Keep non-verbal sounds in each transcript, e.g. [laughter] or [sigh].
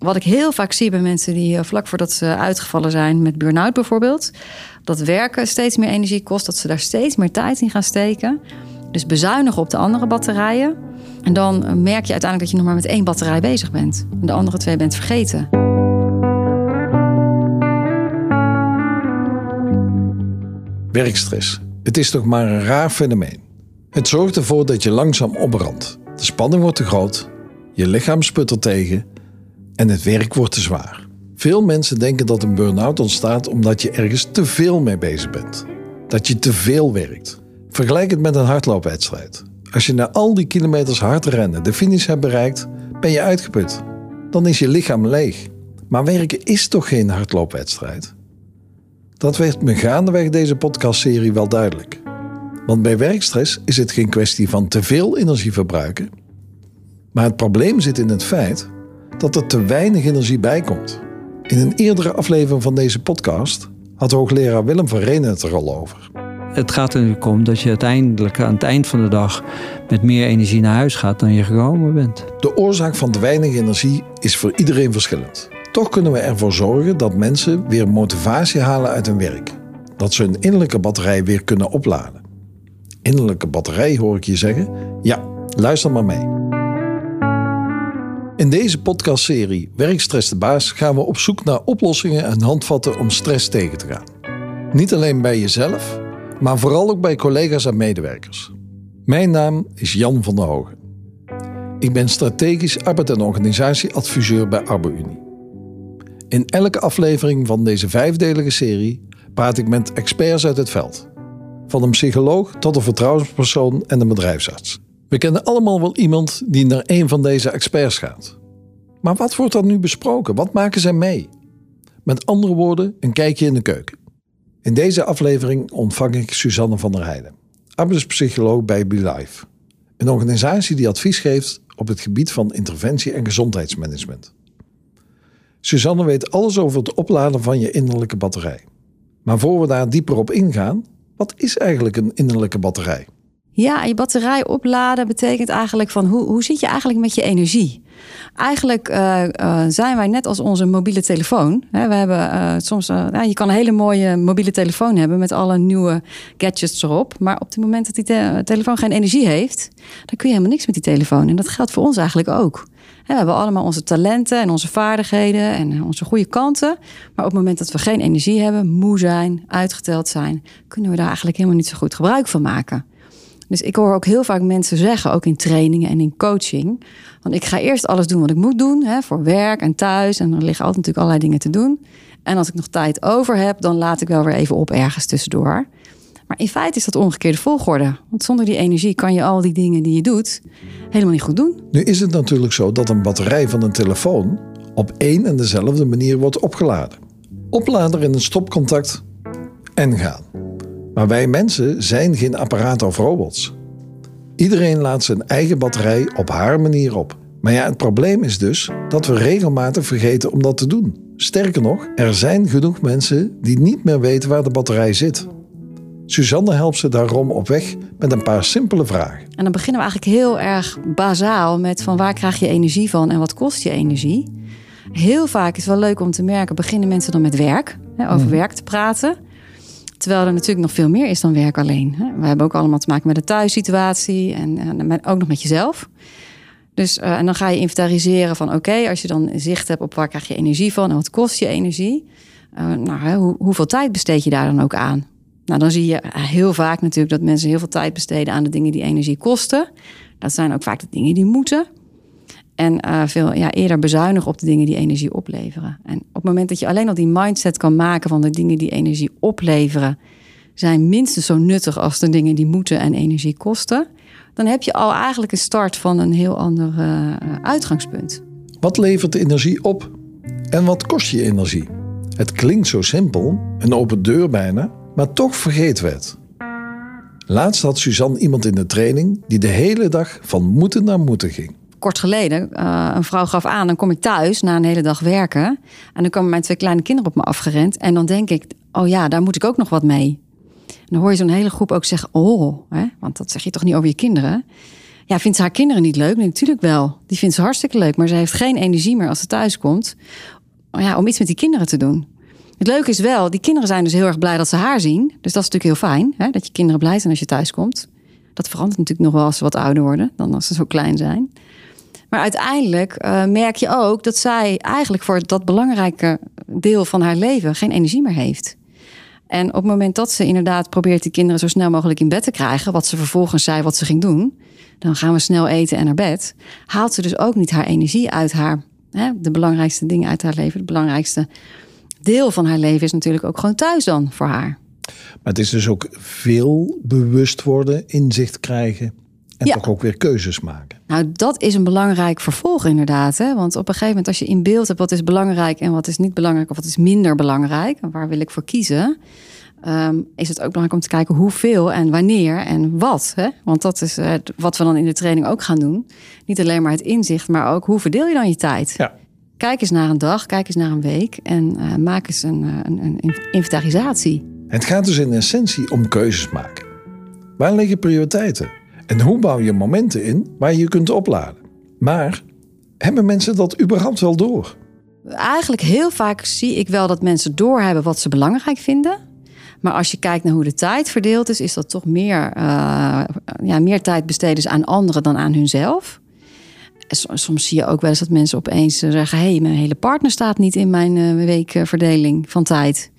wat ik heel vaak zie bij mensen die eh, vlak voordat ze uitgevallen zijn met burn-out bijvoorbeeld, dat werken steeds meer energie kost, dat ze daar steeds meer tijd in gaan steken. Dus bezuinigen op de andere batterijen. En dan merk je uiteindelijk dat je nog maar met één batterij bezig bent. En de andere twee bent vergeten. Werkstress. Het is toch maar een raar fenomeen. Het zorgt ervoor dat je langzaam opbrandt. De spanning wordt te groot, je lichaam sputtert tegen en het werk wordt te zwaar. Veel mensen denken dat een burn-out ontstaat omdat je ergens te veel mee bezig bent. Dat je te veel werkt. Vergelijk het met een hardloopwedstrijd. Als je na al die kilometers hard rennen de finish hebt bereikt, ben je uitgeput. Dan is je lichaam leeg. Maar werken is toch geen hardloopwedstrijd? Dat werd me gaandeweg deze podcastserie wel duidelijk. Want bij werkstress is het geen kwestie van te veel energie verbruiken. Maar het probleem zit in het feit dat er te weinig energie bijkomt. In een eerdere aflevering van deze podcast had hoogleraar Willem van Renen het er al over. Het gaat er natuurlijk om dat je uiteindelijk aan het eind van de dag met meer energie naar huis gaat dan je gekomen bent. De oorzaak van te weinig energie is voor iedereen verschillend. Toch kunnen we ervoor zorgen dat mensen weer motivatie halen uit hun werk. Dat ze hun innerlijke batterij weer kunnen opladen. Innerlijke batterij hoor ik je zeggen? Ja, luister maar mee. In deze podcastserie Werkstress de Baas gaan we op zoek naar oplossingen en handvatten om stress tegen te gaan. Niet alleen bij jezelf, maar vooral ook bij collega's en medewerkers. Mijn naam is Jan van der Hogen. Ik ben strategisch arbeid- en organisatieadviseur bij ArboUnie. In elke aflevering van deze vijfdelige serie praat ik met experts uit het veld. Van een psycholoog tot een vertrouwenspersoon en een bedrijfsarts. We kennen allemaal wel iemand die naar een van deze experts gaat. Maar wat wordt er nu besproken? Wat maken zij mee? Met andere woorden, een kijkje in de keuken. In deze aflevering ontvang ik Suzanne van der Heijden, arbeidspsycholoog bij BeLife. Een organisatie die advies geeft op het gebied van interventie en gezondheidsmanagement. Suzanne weet alles over het opladen van je innerlijke batterij. Maar voor we daar dieper op ingaan, wat is eigenlijk een innerlijke batterij? Ja, je batterij opladen betekent eigenlijk van hoe, hoe zit je eigenlijk met je energie? Eigenlijk uh, uh, zijn wij net als onze mobiele telefoon. we hebben uh, soms, ja, je kan een hele mooie mobiele telefoon hebben met alle nieuwe gadgets erop. Maar op het moment dat die te telefoon geen energie heeft, dan kun je helemaal niks met die telefoon. En dat geldt voor ons eigenlijk ook. We hebben allemaal onze talenten en onze vaardigheden en onze goede kanten. Maar op het moment dat we geen energie hebben, moe zijn, uitgeteld zijn, kunnen we daar eigenlijk helemaal niet zo goed gebruik van maken. Dus ik hoor ook heel vaak mensen zeggen, ook in trainingen en in coaching. Want ik ga eerst alles doen wat ik moet doen, hè, voor werk en thuis. En er liggen altijd natuurlijk allerlei dingen te doen. En als ik nog tijd over heb, dan laat ik wel weer even op ergens tussendoor. Maar in feite is dat omgekeerde volgorde. Want zonder die energie kan je al die dingen die je doet helemaal niet goed doen. Nu is het natuurlijk zo dat een batterij van een telefoon op één en dezelfde manier wordt opgeladen. Oplader in een stopcontact en gaan. Maar wij mensen zijn geen apparaat of robots. Iedereen laat zijn eigen batterij op haar manier op. Maar ja, het probleem is dus dat we regelmatig vergeten om dat te doen. Sterker nog, er zijn genoeg mensen die niet meer weten waar de batterij zit. Suzanne helpt ze daarom op weg met een paar simpele vragen. En dan beginnen we eigenlijk heel erg bazaal met van waar krijg je energie van en wat kost je energie. Heel vaak is het wel leuk om te merken, beginnen mensen dan met werk, over hmm. werk te praten. Terwijl er natuurlijk nog veel meer is dan werk alleen. We hebben ook allemaal te maken met de thuissituatie en, ook nog met jezelf. Dus, uh, en dan ga je inventariseren van oké, als je dan zicht hebt op waar krijg je energie van en wat kost je energie. Uh, nou, hoe, hoeveel tijd besteed je daar dan ook aan? Nou, dan zie je heel vaak natuurlijk dat mensen heel veel tijd besteden aan de dingen die energie kosten. Dat zijn ook vaak de dingen die moeten. En uh, veel ja, eerder bezuinigen op de dingen die energie opleveren. En op het moment dat je alleen al die mindset kan maken van de dingen die energie opleveren, zijn minstens zo nuttig als de dingen die moeten en energie kosten. Dan heb je al eigenlijk een start van een heel ander uh, uitgangspunt. Wat levert energie op? En wat kost je energie? Het klinkt zo simpel, een open deur bijna, maar toch vergeten we het. Laatst had Suzanne iemand in de training die de hele dag van moeten naar moeten ging kort geleden. Uh, een vrouw gaf aan, dan kom ik thuis na een hele dag werken. En dan komen mijn twee kleine kinderen op me afgerend. En dan denk ik, oh ja, daar moet ik ook nog wat mee. En dan hoor je zo'n hele groep ook zeggen, oh, hè, want dat zeg je toch niet over je kinderen. Ja, vindt ze haar kinderen niet leuk? Nee, natuurlijk wel. Die vindt ze hartstikke leuk. Maar ze heeft geen energie meer als ze thuis komt. Ja, om iets met die kinderen te doen. Het leuke is wel, die kinderen zijn dus heel erg blij dat ze haar zien. Dus dat is natuurlijk heel fijn, hè? dat je kinderen blij zijn als je thuis komt. Dat verandert natuurlijk nog wel als ze wat ouder worden dan als ze zo klein zijn. Maar uiteindelijk uh, merk je ook dat zij eigenlijk voor dat belangrijke deel van haar leven geen energie meer heeft. En op het moment dat ze inderdaad probeert die kinderen zo snel mogelijk in bed te krijgen, wat ze vervolgens zei wat ze ging doen, dan gaan we snel eten en naar bed, haalt ze dus ook niet haar energie uit haar, hè, de belangrijkste dingen uit haar leven, het belangrijkste deel van haar leven is natuurlijk ook gewoon thuis dan voor haar. Maar het is dus ook veel bewust worden, inzicht krijgen en toch ook weer keuzes maken. Nou, dat is een belangrijk vervolg inderdaad. Hè? Want op een gegeven moment als je in beeld hebt wat is belangrijk en wat is niet belangrijk of wat is minder belangrijk en waar wil ik voor kiezen, ehm, is het ook belangrijk om te kijken hoeveel en wanneer en wat. Hè? Want dat is uh, wat we dan in de training ook gaan doen. Niet alleen maar het inzicht, maar ook hoe verdeel je dan je tijd. Ja. Kijk eens naar een dag, kijk eens naar een week en uh, maak eens een, uh, een, een inventarisatie. Het gaat dus in essentie om keuzes maken. Waar liggen prioriteiten? En hoe bouw je momenten in waar je je kunt opladen? Maar hebben mensen dat überhaupt wel door? Eigenlijk heel vaak zie ik wel dat mensen doorhebben wat ze belangrijk vinden. Maar als je kijkt naar hoe de tijd verdeeld is, is dat toch meer, uh, ja, meer tijd besteden aan anderen dan aan hunzelf. Soms zie je ook wel eens dat mensen opeens zeggen: hé, hey, mijn hele partner staat niet in mijn uh, weekverdeling van tijd.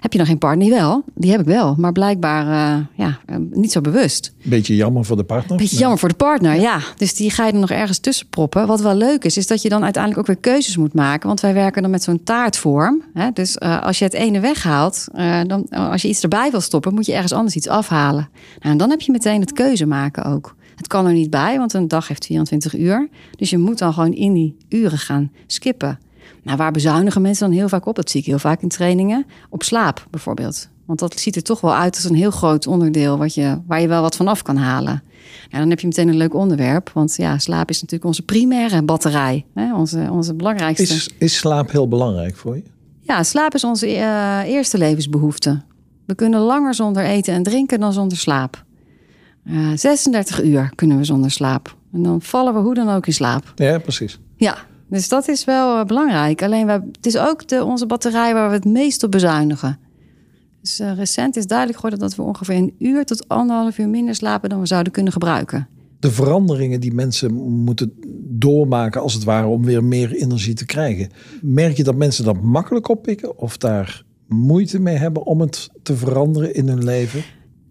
Heb je nog geen partner? Wel, die heb ik wel. Maar blijkbaar uh, ja, niet zo bewust. Beetje jammer voor de partner. Beetje jammer voor de partner, ja. Dus die ga je er nog ergens tussen proppen. Wat wel leuk is, is dat je dan uiteindelijk ook weer keuzes moet maken. Want wij werken dan met zo'n taartvorm. Hè? Dus uh, als je het ene weghaalt, dan, als je iets erbij wil stoppen, moet je ergens anders iets afhalen. Nou, en dan heb je meteen het keuze maken ook. Het kan er niet bij, want een dag heeft 24 uur. Dus je moet dan gewoon in die uren gaan skippen. Nou, waar bezuinigen mensen dan heel vaak op? Dat zie ik heel vaak in trainingen. Op slaap bijvoorbeeld. Want dat ziet er toch wel uit als een heel groot onderdeel wat je, waar je wel wat van af kan halen. Nou, dan heb je meteen een leuk onderwerp. Want ja, slaap is natuurlijk onze primaire batterij. Hè? Onze, onze belangrijkste. Is, is slaap heel belangrijk voor je? Ja, slaap is onze uh, eerste levensbehoefte. We kunnen langer zonder eten en drinken dan zonder slaap. Uh, 36 uur kunnen we zonder slaap. En dan vallen we hoe dan ook in slaap. Ja, precies. Ja, dus dat is wel belangrijk. Alleen het is ook de, onze batterij waar we het meest op bezuinigen. Dus uh, recent is duidelijk geworden dat we ongeveer een uur tot anderhalf uur minder slapen dan we zouden kunnen gebruiken. De veranderingen die mensen moeten doormaken, als het ware, om weer meer energie te krijgen. Merk je dat mensen dat makkelijk oppikken of daar moeite mee hebben om het te veranderen in hun leven?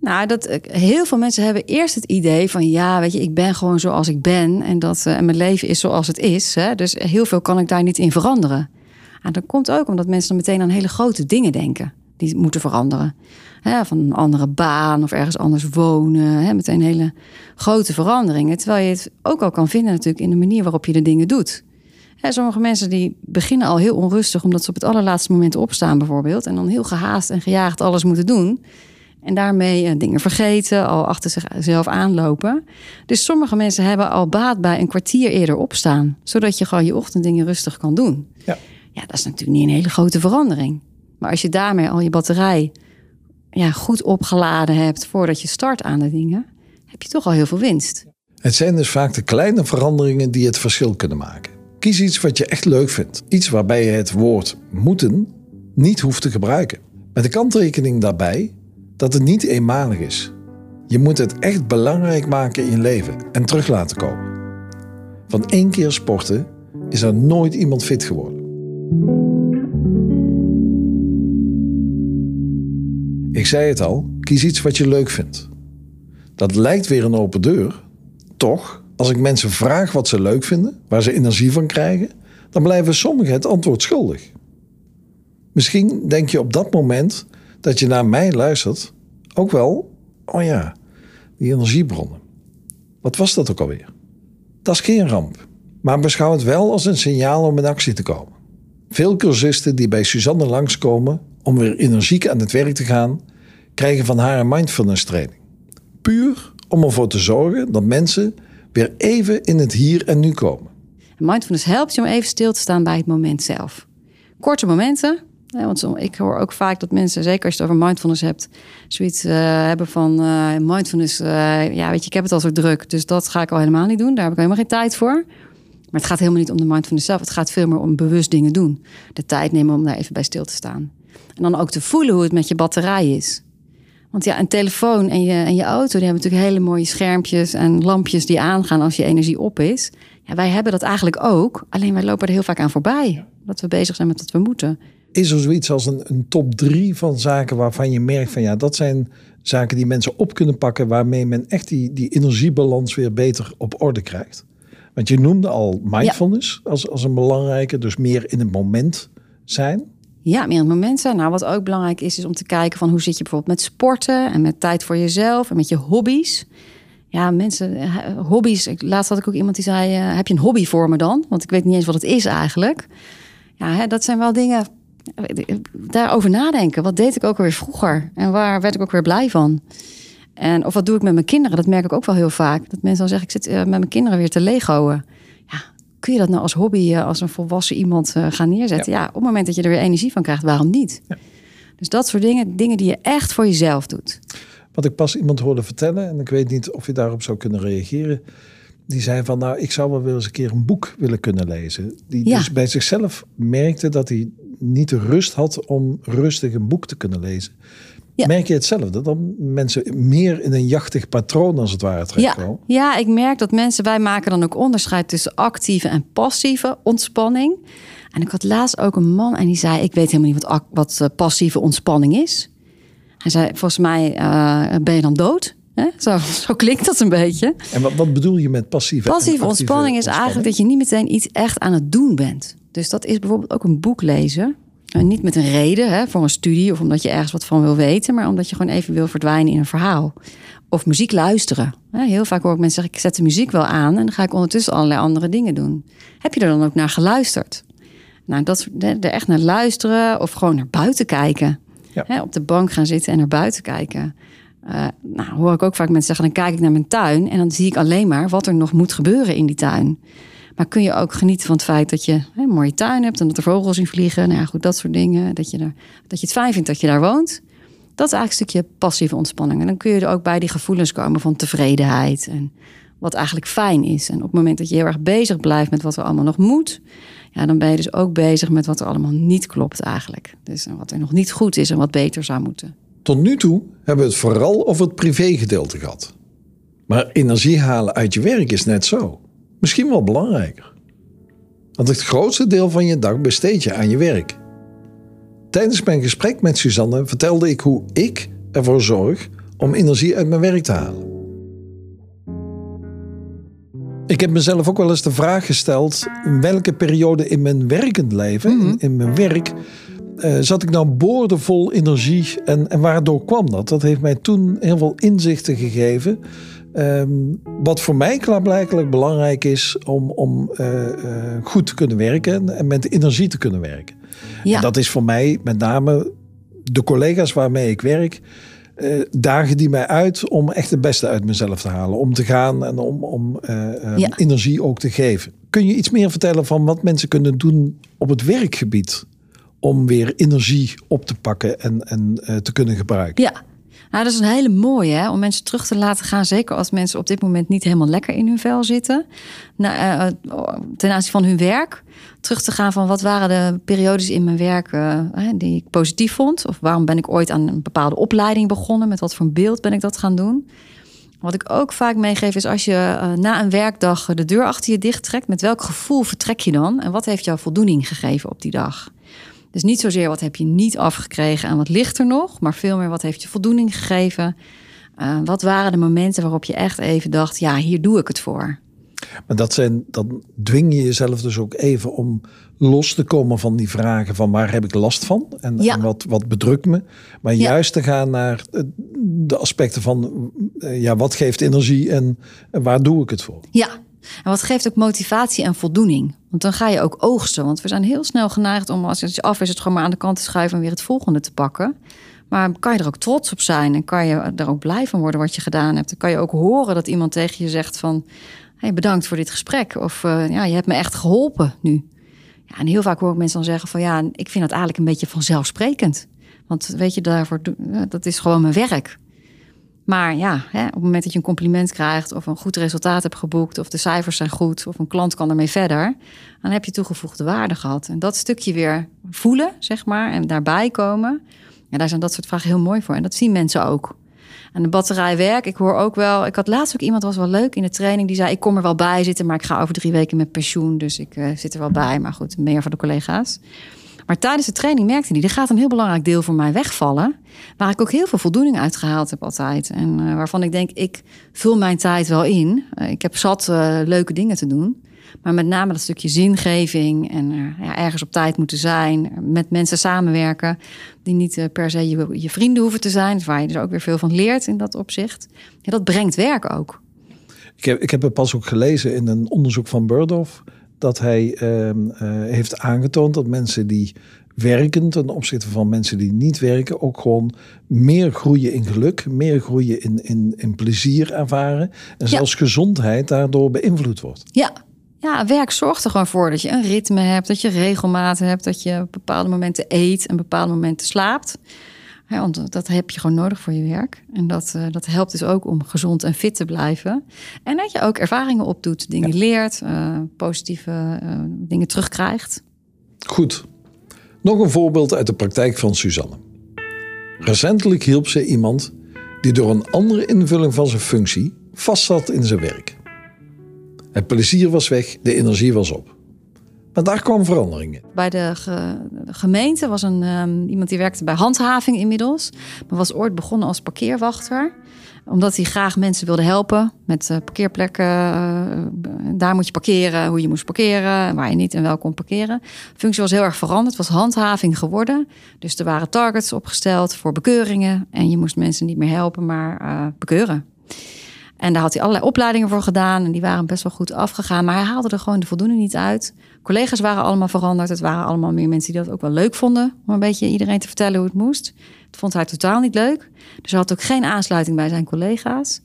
Nou, dat, heel veel mensen hebben eerst het idee van ja, weet je, ik ben gewoon zoals ik ben en, dat, uh, en mijn leven is zoals het is. Hè? Dus heel veel kan ik daar niet in veranderen. En dat komt ook omdat mensen dan meteen aan hele grote dingen denken die moeten veranderen. Van een andere baan of ergens anders wonen. Hè, meteen hele grote veranderingen. Terwijl je het ook al kan vinden natuurlijk in de manier waarop je de dingen doet. Sommige mensen die beginnen al heel onrustig omdat ze op het allerlaatste moment opstaan bijvoorbeeld. En dan heel gehaast en gejaagd alles moeten doen. En daarmee uh, dingen vergeten, al achter zichzelf aanlopen. Dus sommige mensen hebben al baat bij een kwartier eerder opstaan. Zodat je gewoon je ochtenddingen rustig kan doen. Ja. ja, dat is natuurlijk niet een hele grote verandering. Maar als je daarmee al je batterij ja, goed opgeladen hebt voordat je start aan de dingen, heb je toch al heel veel winst. Het zijn dus vaak de kleine veranderingen die het verschil kunnen maken. Kies iets wat je echt leuk vindt. Iets waarbij je het woord moeten niet hoeft te gebruiken. Met de kanttekening daarbij dat het niet eenmalig is. Je moet het echt belangrijk maken in je leven en terug laten komen. Van één keer sporten is er nooit iemand fit geworden. Ik zei het al, kies iets wat je leuk vindt. Dat lijkt weer een open deur. Toch, als ik mensen vraag wat ze leuk vinden, waar ze energie van krijgen, dan blijven sommigen het antwoord schuldig. Misschien denk je op dat moment dat je naar mij luistert, ook wel, oh ja, die energiebronnen. Wat was dat ook alweer? Dat is geen ramp, maar beschouw het wel als een signaal om in actie te komen. Veel cursisten die bij Suzanne langskomen om weer energiek aan het werk te gaan, krijgen van haar een mindfulness training. Puur om ervoor te zorgen dat mensen weer even in het hier en nu komen. Mindfulness helpt je om even stil te staan bij het moment zelf. Korte momenten, want ik hoor ook vaak dat mensen, zeker als je het over mindfulness hebt, zoiets uh, hebben van uh, mindfulness. Uh, ja, weet je, ik heb het al zo druk, dus dat ga ik al helemaal niet doen. Daar heb ik helemaal geen tijd voor. Maar het gaat helemaal niet om de mindfulness zelf. Het gaat veel meer om bewust dingen doen. De tijd nemen om daar even bij stil te staan. En dan ook te voelen hoe het met je batterij is. Want ja, een telefoon en je, en je auto, die hebben natuurlijk hele mooie schermpjes en lampjes die aangaan als je energie op is. Ja, wij hebben dat eigenlijk ook, alleen wij lopen er heel vaak aan voorbij. Dat we bezig zijn met wat we moeten. Is er zoiets als een, een top drie van zaken waarvan je merkt van ja, dat zijn zaken die mensen op kunnen pakken, waarmee men echt die, die energiebalans weer beter op orde krijgt? Want je noemde al mindfulness als, als een belangrijke, dus meer in het moment zijn. Ja, meer in het moment zijn. Nou, wat ook belangrijk is, is om te kijken van hoe zit je bijvoorbeeld met sporten en met tijd voor jezelf en met je hobby's. Ja, mensen, eh, hobby's. Laatst had ik ook iemand die zei: uh, Heb je een hobby voor me dan? Want ik weet niet eens wat het is eigenlijk. Ja, hè, dat zijn wel dingen. Daarover nadenken. Wat deed ik ook alweer vroeger? En waar werd ik ook weer blij van? En of wat doe ik met mijn kinderen? Dat merk ik ook wel heel vaak. Dat mensen dan zeggen: Ik zit eh, met mijn kinderen weer te legoen. Ja, kun je dat nou als hobby, als een volwassen iemand gaan neerzetten? Ja. op het moment dat je er weer energie van krijgt, waarom niet? Ja. Dus dat soort dingen, dingen die je echt voor jezelf doet. Wat ik pas iemand hoorde vertellen, en ik weet niet of je daarop zou kunnen reageren. Die zei van, nou, ik zou wel weer eens een keer een boek willen kunnen lezen. Die dus bij zichzelf merkte dat hij niet de rust had om rustig een boek te kunnen lezen. Merk je hetzelfde? Dat mensen meer in een jachtig patroon als het ware terechtkomen? Ja. ja, ik merk dat mensen, wij maken dan ook onderscheid tussen actieve en passieve ontspanning. En ik had laatst ook een man en die zei: Ik weet helemaal niet wat, wat uh, passieve ontspanning is. Hij zei, volgens mij uh, ben je dan dood. Zo, [laughs] zo, klinkt dat een beetje. En wat, wat bedoel je met passieve? Passieve ontspanning is eigenlijk dat je niet meteen iets echt aan het doen bent. Dus dat is bijvoorbeeld ook een boek lezen. En niet met een reden hè, voor een studie of omdat je ergens wat van wil weten, maar omdat je gewoon even wil verdwijnen in een verhaal. Of muziek luisteren. Heel vaak hoor ik mensen zeggen: ik zet de muziek wel aan en dan ga ik ondertussen allerlei andere dingen doen. Heb je er dan ook naar geluisterd? Nou, dat er echt naar luisteren of gewoon naar buiten kijken. Hè, op de bank gaan zitten en naar buiten kijken. Uh, nou, hoor ik ook vaak mensen zeggen: dan kijk ik naar mijn tuin en dan zie ik alleen maar wat er nog moet gebeuren in die tuin. Maar kun je ook genieten van het feit dat je hè, een mooie tuin hebt en dat er vogels in vliegen? Nou ja, goed, dat soort dingen. Dat je, er, dat je het fijn vindt dat je daar woont. Dat is eigenlijk een stukje passieve ontspanning. En dan kun je er ook bij die gevoelens komen van tevredenheid en wat eigenlijk fijn is. En op het moment dat je heel erg bezig blijft met wat er allemaal nog moet, ja, dan ben je dus ook bezig met wat er allemaal niet klopt eigenlijk. Dus wat er nog niet goed is en wat beter zou moeten. Tot nu toe hebben we het vooral over het privégedeelte gehad. Maar energie halen uit je werk is net zo. Misschien wel belangrijker. Want het grootste deel van je dag besteed je aan je werk. Tijdens mijn gesprek met Suzanne vertelde ik hoe ik ervoor zorg om energie uit mijn werk te halen. Ik heb mezelf ook wel eens de vraag gesteld: in welke periode in mijn werkend leven, in, mhm. mijn werk, uh, zat ik nou boordevol energie en, en waardoor kwam dat? Dat heeft mij toen heel veel inzichten gegeven. Ehm, wat voor mij klaarblijkelijk belangrijk is om, om uh, uh, goed te kunnen werken en met energie te kunnen werken. Ja. En dat is voor mij met name de collega's waarmee ik werk uh, dagen die mij uit om echt het beste uit mezelf te halen. Om te gaan en om, om uh, energie ook te geven. Kun je iets meer vertellen van wat mensen kunnen doen op het werkgebied? Om weer energie op te pakken en, en te kunnen gebruiken. Ja, nou, dat is een hele mooie hè? om mensen terug te laten gaan. Zeker als mensen op dit moment niet helemaal lekker in hun vel zitten. Nou, ten aanzien van hun werk. Terug te gaan van wat waren de periodes in mijn werk uh, die ik positief vond. Of waarom ben ik ooit aan een bepaalde opleiding begonnen. Met wat voor een beeld ben ik dat gaan doen. Wat ik ook vaak meegeef is als je na een werkdag de deur achter je dicht trekt. Met welk gevoel vertrek je dan? En wat heeft jou voldoening gegeven op die dag? Dus niet zozeer wat heb je niet afgekregen en wat ligt er nog, maar veel meer wat heeft je voldoening gegeven. Uh, wat waren de momenten waarop je echt even dacht, ja, hier doe ik het voor. Maar dat zijn, dan dwing je jezelf dus ook even om los te komen van die vragen van waar heb ik last van en, en wat, wat bedrukt me. Maar juist te gaan naar de aspecten van eh, ja, wat geeft energie en, en waar doe ik het voor. Ja, en wat geeft ook motivatie en voldoening. Want dan ga je ook oogsten. Want we zijn heel snel geneigd om als het af is, het gewoon maar aan de kant te schuiven en weer het volgende te pakken. Maar kan je er ook trots op zijn en kan je er ook blij van worden wat je gedaan hebt. Dan kan je ook horen dat iemand tegen je zegt van bedankt voor dit gesprek. Of uh, ja, je hebt me echt geholpen nu. Ja, en heel vaak hoor ik mensen dan zeggen van ja, ik vind dat eigenlijk een beetje vanzelfsprekend. Want weet je, daarvoor, dat is gewoon mijn werk. Maar ja, hè, op het moment dat je een compliment krijgt of een goed resultaat hebt geboekt of de cijfers zijn goed of een klant kan ermee verder, dan heb je toegevoegde waarde gehad. En dat stukje weer voelen, zeg maar, en daarbij komen, ja, daar zijn dat soort vragen heel mooi voor. En dat zien mensen ook. En de batterij werk, ik hoor ook wel. Ik had laatst ook iemand, was wel leuk in de training, die zei: Ik kom er wel bij zitten, maar ik ga over drie weken met pensioen. Dus ik uh, zit er wel bij. Maar goed, meer voor de collega's. Maar tijdens de training merkte hij, er gaat een heel belangrijk deel voor mij wegvallen. Waar ik ook heel veel voldoening uit gehaald heb altijd. En uh, waarvan ik denk, ik vul mijn tijd wel in. Uh, ik heb zat uh, leuke dingen te doen. Maar met name dat stukje zingeving en ja, ergens op tijd moeten zijn. Met mensen samenwerken die niet per se je, je, vrienden hoeven te zijn. Waar je dus ook weer veel van leert in dat opzicht. Ja, dat brengt werk ook. Ik heb, ik heb het pas ook gelezen in een onderzoek van Burdoff dat hij uh, uh, heeft aangetoond dat mensen die werken ten opzichte van mensen die niet werken ook gewoon meer groeien in geluk, meer groeien in, in, in plezier ervaren en zelfs ja. gezondheid daardoor beïnvloed wordt. Ja. Ja, werk zorgt er gewoon voor dat je een ritme hebt, dat je regelmaten hebt, dat je op bepaalde momenten eet en bepaalde momenten slaapt. Want dat heb je gewoon nodig voor je werk. En dat, uh, dat helpt dus ook om gezond en fit te blijven. En dat je ook ervaringen opdoet, dingen ja. leert, uh, positieve uh, dingen terugkrijgt. Goed. Nog een voorbeeld uit de praktijk van Suzanne. Recentelijk hielp ze iemand die door een andere invulling van zijn functie vastzat in zijn werk. Het plezier was weg, de energie was op. Maar daar kwam veranderingen. Bij de, ge, de gemeente was een, um, iemand die werkte bij handhaving inmiddels. Maar was ooit begonnen als parkeerwachter. Omdat hij graag mensen wilde helpen met uh, parkeerplekken. Uh, daar moet je parkeren, hoe je moest parkeren, waar je niet en wel kon parkeren. De functie was heel erg veranderd, was handhaving geworden. Dus er waren targets opgesteld voor bekeuringen. En je moest mensen niet meer helpen, maar uh, bekeuren. En daar had hij allerlei opleidingen voor gedaan. En die waren best wel goed afgegaan. Maar hij haalde er gewoon de voldoening niet uit. Collega's waren allemaal veranderd. Het waren allemaal meer mensen die dat ook wel leuk vonden. Om een beetje iedereen te vertellen hoe het moest. Dat vond hij totaal niet leuk. Dus hij had ook geen aansluiting bij zijn collega's.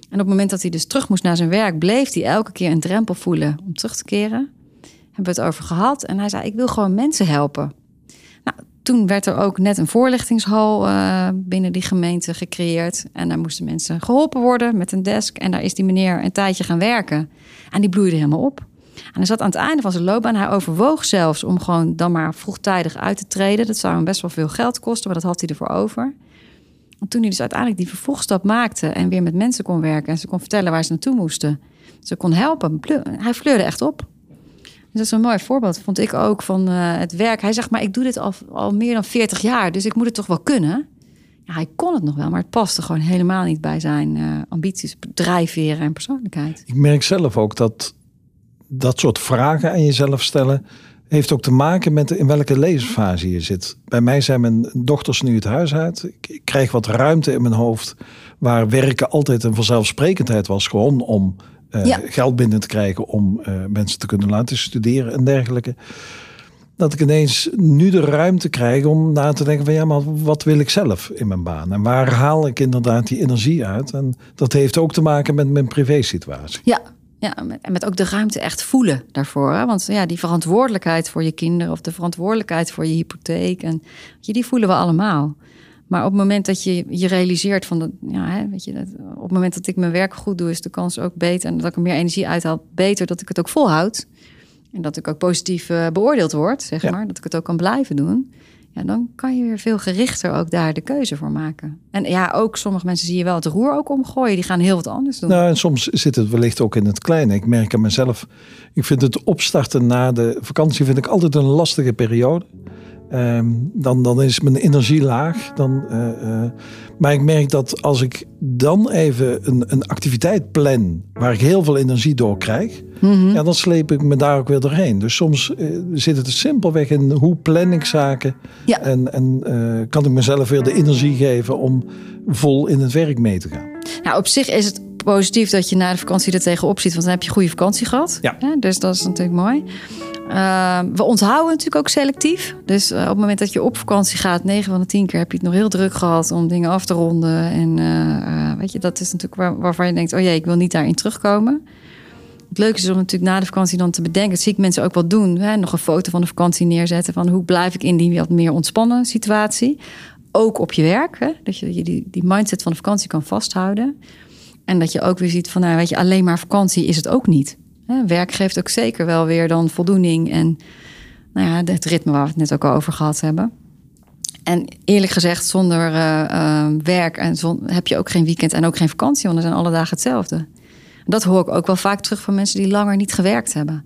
En op het moment dat hij dus terug moest naar zijn werk... bleef hij elke keer een drempel voelen om terug te keren. Hebben we het over gehad. En hij zei, ik wil gewoon mensen helpen. Toen werd er ook net een voorlichtingshal uh, binnen die gemeente gecreëerd. En daar moesten mensen geholpen worden met een desk. En daar is die meneer een tijdje gaan werken. En die bloeide helemaal op. En hij zat aan het einde van zijn loopbaan. Hij overwoog zelfs om gewoon dan maar vroegtijdig uit te treden. Dat zou hem best wel veel geld kosten, maar dat had hij ervoor over. En toen hij dus uiteindelijk die vervolgstap maakte en weer met mensen kon werken en ze kon vertellen waar ze naartoe moesten, ze kon helpen, hij fleurde echt op. Dat is een mooi voorbeeld, vond ik ook van uh, het werk. Hij zegt, maar ik doe dit al, al meer dan 40 jaar, dus ik moet het toch wel kunnen. Ja, hij kon het nog wel, maar het paste gewoon helemaal niet bij zijn uh, ambities, drijfveren en persoonlijkheid. Ik merk zelf ook dat dat soort vragen aan jezelf stellen heeft ook te maken met in welke levensfase je zit. Bij mij zijn mijn dochters nu het huis uit. Ik krijg wat ruimte in mijn hoofd waar werken altijd een vanzelfsprekendheid was, gewoon om uh, ja. geld binnen te krijgen om uh, mensen te kunnen laten studeren en dergelijke. Dat ik ineens nu de ruimte krijg om na te denken van ja, maar wat wil ik zelf in mijn baan? En waar haal ik inderdaad die energie uit? En dat heeft ook te maken met mijn privésituatie. Ja, ja, en met ook de ruimte echt voelen daarvoor. Hè? Want ja, die verantwoordelijkheid voor je kinderen of de verantwoordelijkheid voor je hypotheek. En je, die voelen we allemaal. Maar op het moment dat je je realiseert van dat, ja, hè, weet je, dat, op het moment dat ik mijn werk goed doe, is de kans ook beter. En dat ik er meer energie uithaal, beter dat ik het ook volhoud. En dat ik ook positief uh, beoordeeld word, zeg ja. maar. Dat ik het ook kan blijven doen. Ja, dan kan je weer veel gerichter ook daar de keuze voor maken. En ja, ook sommige mensen zie je wel het roer ook omgooien. Die gaan heel wat anders doen. Nou, en soms zit het wellicht ook in het kleine. Ik merk aan mezelf, ik vind het opstarten na de vakantie vind ik altijd een lastige periode. Um, dan, dan is mijn energie laag. Dan, uh, uh, maar ik merk dat als ik dan even een, een activiteit plan waar ik heel veel energie door krijg, mm -hmm. ja, dan sleep ik me daar ook weer doorheen. Dus soms uh, zit het simpelweg in hoe plan ik zaken ja. en, en kan ik mezelf weer de energie geven om vol in het werk mee te gaan. Nou, op zich is het positief dat je na de vakantie er tegenop ziet, want dan heb je goede vakantie gehad. Ja. ja dus dat is natuurlijk mooi. Uh, we onthouden natuurlijk ook selectief. Dus uh, op het moment dat je op vakantie gaat, 9 van de 10 keer heb je het nog heel druk gehad om dingen af te ronden. En uh, weet je, dat is natuurlijk waar, waarvan je denkt: oh jee, ik wil niet daarin terugkomen. het leuke is om natuurlijk na de vakantie dan te bedenken. Dat zie ik mensen ook wel doen. Hè? Nog een foto van de vakantie neerzetten. Van hoe blijf ik in die wat meer ontspannen situatie. Ook op je werk. Hè? Dat je die, die mindset van de vakantie kan vasthouden. En dat je ook weer ziet van, nou, weet je, alleen maar vakantie is het ook niet. Werk geeft ook zeker wel weer dan voldoening en nou ja, het ritme waar we het net ook over gehad hebben. En eerlijk gezegd, zonder uh, uh, werk en zon, heb je ook geen weekend en ook geen vakantie, want dan zijn alle dagen hetzelfde. Dat hoor ik ook wel vaak terug van mensen die langer niet gewerkt hebben.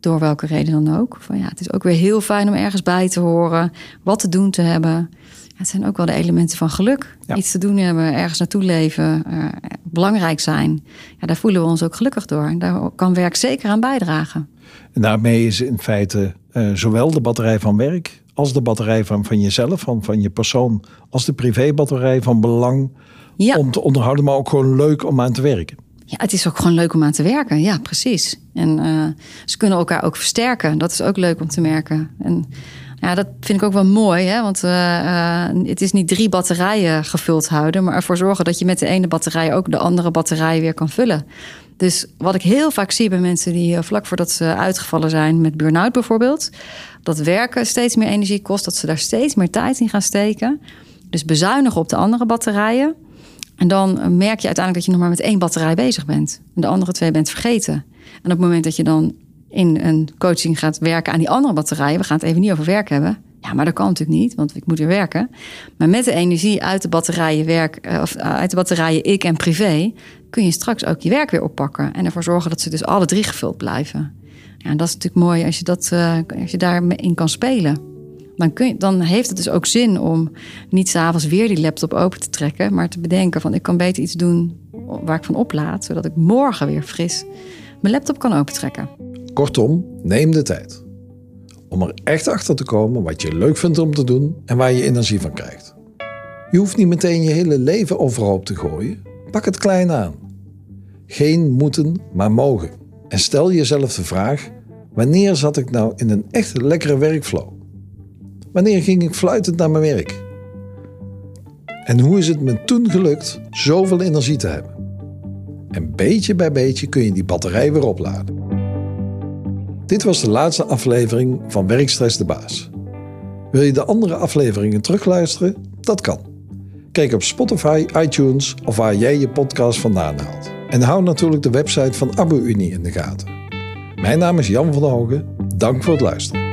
Door welke reden dan ook. Van ja, het is ook weer heel fijn om ergens bij te horen, wat te doen te hebben. Het zijn ook wel de elementen van geluk. Ja. Iets te doen hebben, ergens naartoe leven, uh, belangrijk zijn. Ja, daar voelen we ons ook gelukkig door. En daar kan werk zeker aan bijdragen. En daarmee is in feite uh, zowel de batterij van werk als de batterij van, van jezelf, van, van je persoon, als de privébatterij van belang ja. om te onderhouden, maar ook gewoon leuk om aan te werken. Ja, het is ook gewoon leuk om aan te werken. Ja, precies. En uh, ze kunnen elkaar ook versterken. Dat is ook leuk om te merken. En ja, dat vind ik ook wel mooi. Hè? Want uh, uh, het is niet drie batterijen gevuld houden, maar ervoor zorgen dat je met de ene batterij ook de andere batterij weer kan vullen. Dus wat ik heel vaak zie bij mensen die vlak voordat ze uitgevallen zijn met burn-out bijvoorbeeld, dat werken steeds meer energie kost, dat ze daar steeds meer tijd in gaan steken. Dus bezuinigen op de andere batterijen. En dan merk je uiteindelijk dat je nog maar met één batterij bezig bent. En de andere twee bent vergeten. En op het moment dat je dan in een coaching gaat werken aan die andere batterijen, we gaan het even niet over werk hebben. Ja, maar dat kan natuurlijk niet, want ik moet weer werken. Maar met de energie uit de batterijen werk, of uit de batterijen ik en privé, kun je straks ook je werk weer oppakken. En ervoor zorgen dat ze dus alle drie gevuld blijven. Ja, en dat is natuurlijk mooi als je, dat, uh, als je daarin kan spelen. Dan, kun je, dan heeft het dus ook zin om niet s'avonds weer die laptop open te trekken, maar te bedenken van ik kan beter iets doen waar ik van oplaad, zodat ik morgen weer fris mijn laptop kan opentrekken. Kortom, neem de tijd om er echt achter te komen wat je leuk vindt om te doen en waar je energie van krijgt. Je hoeft niet meteen je hele leven overhoop te gooien. Pak het klein aan. Geen moeten, maar mogen. En stel jezelf de vraag: wanneer zat ik nou in een echt lekkere werkflow? Wanneer ging ik fluitend naar mijn werk? En hoe is het me toen gelukt zoveel energie te hebben? En beetje bij beetje kun je die batterij weer opladen. Dit was de laatste aflevering van Werkstress de Baas. Wil je de andere afleveringen terugluisteren? Dat kan. Kijk op Spotify, iTunes of waar jij je podcast vandaan haalt. En hou natuurlijk de website van Abu Unie in de gaten. Mijn naam is Jan van Hogen. Dank voor het luisteren.